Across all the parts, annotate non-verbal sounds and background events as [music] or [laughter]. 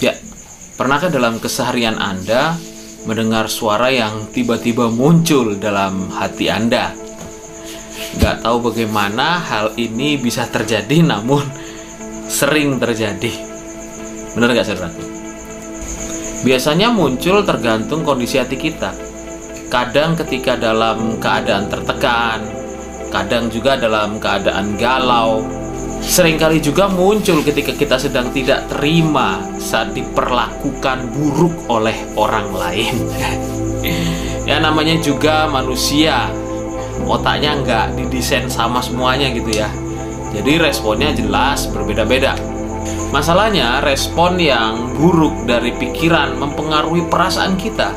Ya, pernahkah dalam keseharian Anda mendengar suara yang tiba-tiba muncul dalam hati Anda? Gak tahu bagaimana hal ini bisa terjadi, [laughs] namun sering terjadi. Benar gak saudaraku? Biasanya muncul tergantung kondisi hati kita. Kadang ketika dalam keadaan tertekan, kadang juga dalam keadaan galau, sering kali juga muncul ketika kita sedang tidak terima saat diperlakukan buruk oleh orang lain. [laughs] ya namanya juga manusia, otaknya nggak didesain sama semuanya gitu ya. Jadi responnya jelas berbeda-beda. Masalahnya respon yang buruk dari pikiran mempengaruhi perasaan kita.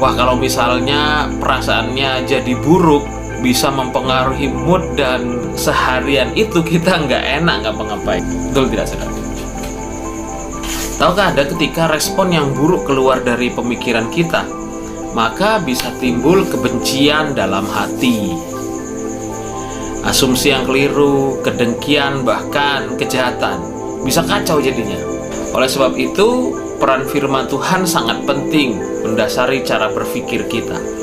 Wah kalau misalnya perasaannya jadi buruk, bisa mempengaruhi mood dan seharian itu kita nggak enak nggak ngapain betul tidak saudara? Tahukah ada ketika respon yang buruk keluar dari pemikiran kita maka bisa timbul kebencian dalam hati. Asumsi yang keliru kedengkian bahkan kejahatan. Bisa kacau jadinya. Oleh sebab itu peran firman Tuhan sangat penting mendasari cara berpikir kita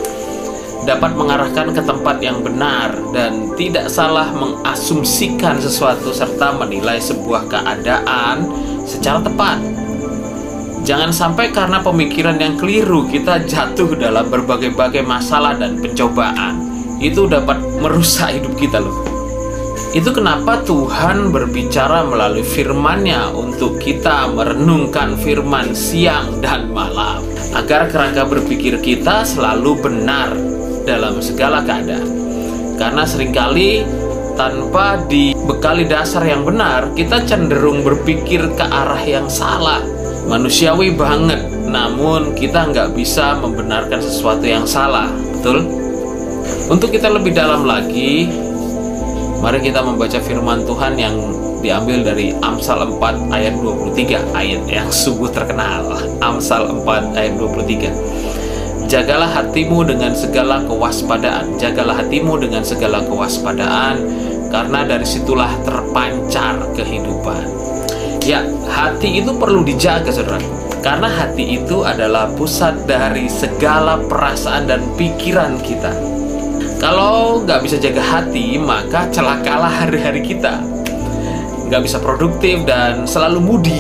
dapat mengarahkan ke tempat yang benar dan tidak salah mengasumsikan sesuatu serta menilai sebuah keadaan secara tepat. Jangan sampai karena pemikiran yang keliru kita jatuh dalam berbagai-bagai masalah dan pencobaan. Itu dapat merusak hidup kita loh. Itu kenapa Tuhan berbicara melalui firman-Nya untuk kita merenungkan firman siang dan malam agar kerangka berpikir kita selalu benar dalam segala keadaan. Karena sering kali tanpa dibekali dasar yang benar, kita cenderung berpikir ke arah yang salah. Manusiawi banget, namun kita nggak bisa membenarkan sesuatu yang salah. Betul? Untuk kita lebih dalam lagi, mari kita membaca firman Tuhan yang diambil dari Amsal 4 ayat 23 ayat yang sungguh terkenal Amsal 4 ayat 23 Jagalah hatimu dengan segala kewaspadaan. Jagalah hatimu dengan segala kewaspadaan, karena dari situlah terpancar kehidupan. Ya, hati itu perlu dijaga, saudara. Karena hati itu adalah pusat dari segala perasaan dan pikiran kita. Kalau nggak bisa jaga hati, maka celakalah hari-hari kita. Nggak bisa produktif dan selalu mudi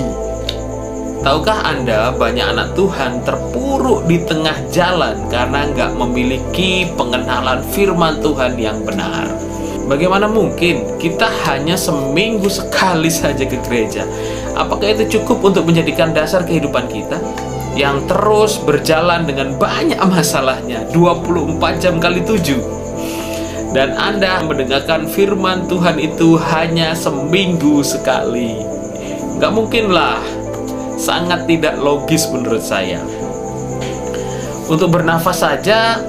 Tahukah Anda banyak anak Tuhan terpuruk di tengah jalan karena nggak memiliki pengenalan firman Tuhan yang benar? Bagaimana mungkin kita hanya seminggu sekali saja ke gereja? Apakah itu cukup untuk menjadikan dasar kehidupan kita? Yang terus berjalan dengan banyak masalahnya 24 jam kali 7 dan Anda mendengarkan firman Tuhan itu hanya seminggu sekali. Gak mungkin lah sangat tidak logis menurut saya. Untuk bernafas saja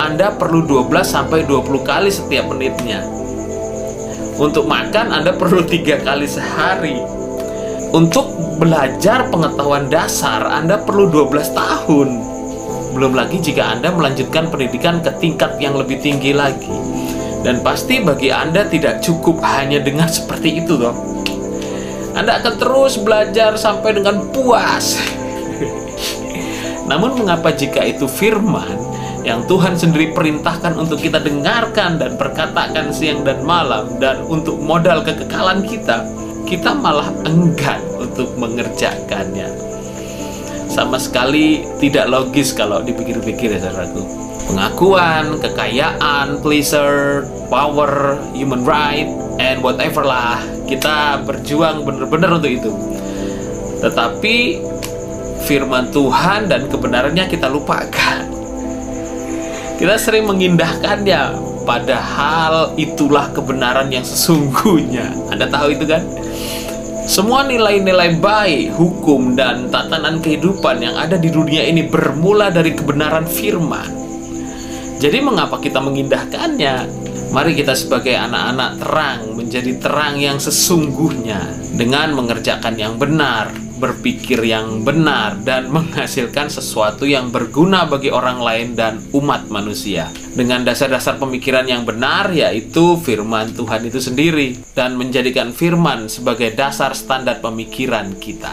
Anda perlu 12 sampai 20 kali setiap menitnya. Untuk makan Anda perlu tiga kali sehari. Untuk belajar pengetahuan dasar Anda perlu 12 tahun. Belum lagi jika Anda melanjutkan pendidikan ke tingkat yang lebih tinggi lagi. Dan pasti bagi Anda tidak cukup hanya dengan seperti itu toh anda akan terus belajar sampai dengan puas. Namun mengapa jika itu firman yang Tuhan sendiri perintahkan untuk kita dengarkan dan perkatakan siang dan malam dan untuk modal kekekalan kita, kita malah enggan untuk mengerjakannya. Sama sekali tidak logis kalau dipikir-pikir ya saudaraku. Pengakuan, kekayaan, pleasure, power, human right, and whatever lah kita berjuang benar-benar untuk itu. Tetapi firman Tuhan dan kebenarannya kita lupakan. Kita sering mengindahkannya padahal itulah kebenaran yang sesungguhnya. Anda tahu itu kan? Semua nilai-nilai baik, hukum, dan tatanan kehidupan yang ada di dunia ini bermula dari kebenaran firman. Jadi mengapa kita mengindahkannya? Mari kita sebagai anak-anak terang menjadi terang yang sesungguhnya dengan mengerjakan yang benar, berpikir yang benar dan menghasilkan sesuatu yang berguna bagi orang lain dan umat manusia. Dengan dasar-dasar pemikiran yang benar yaitu firman Tuhan itu sendiri dan menjadikan firman sebagai dasar standar pemikiran kita.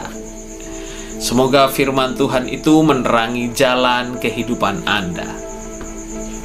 Semoga firman Tuhan itu menerangi jalan kehidupan Anda.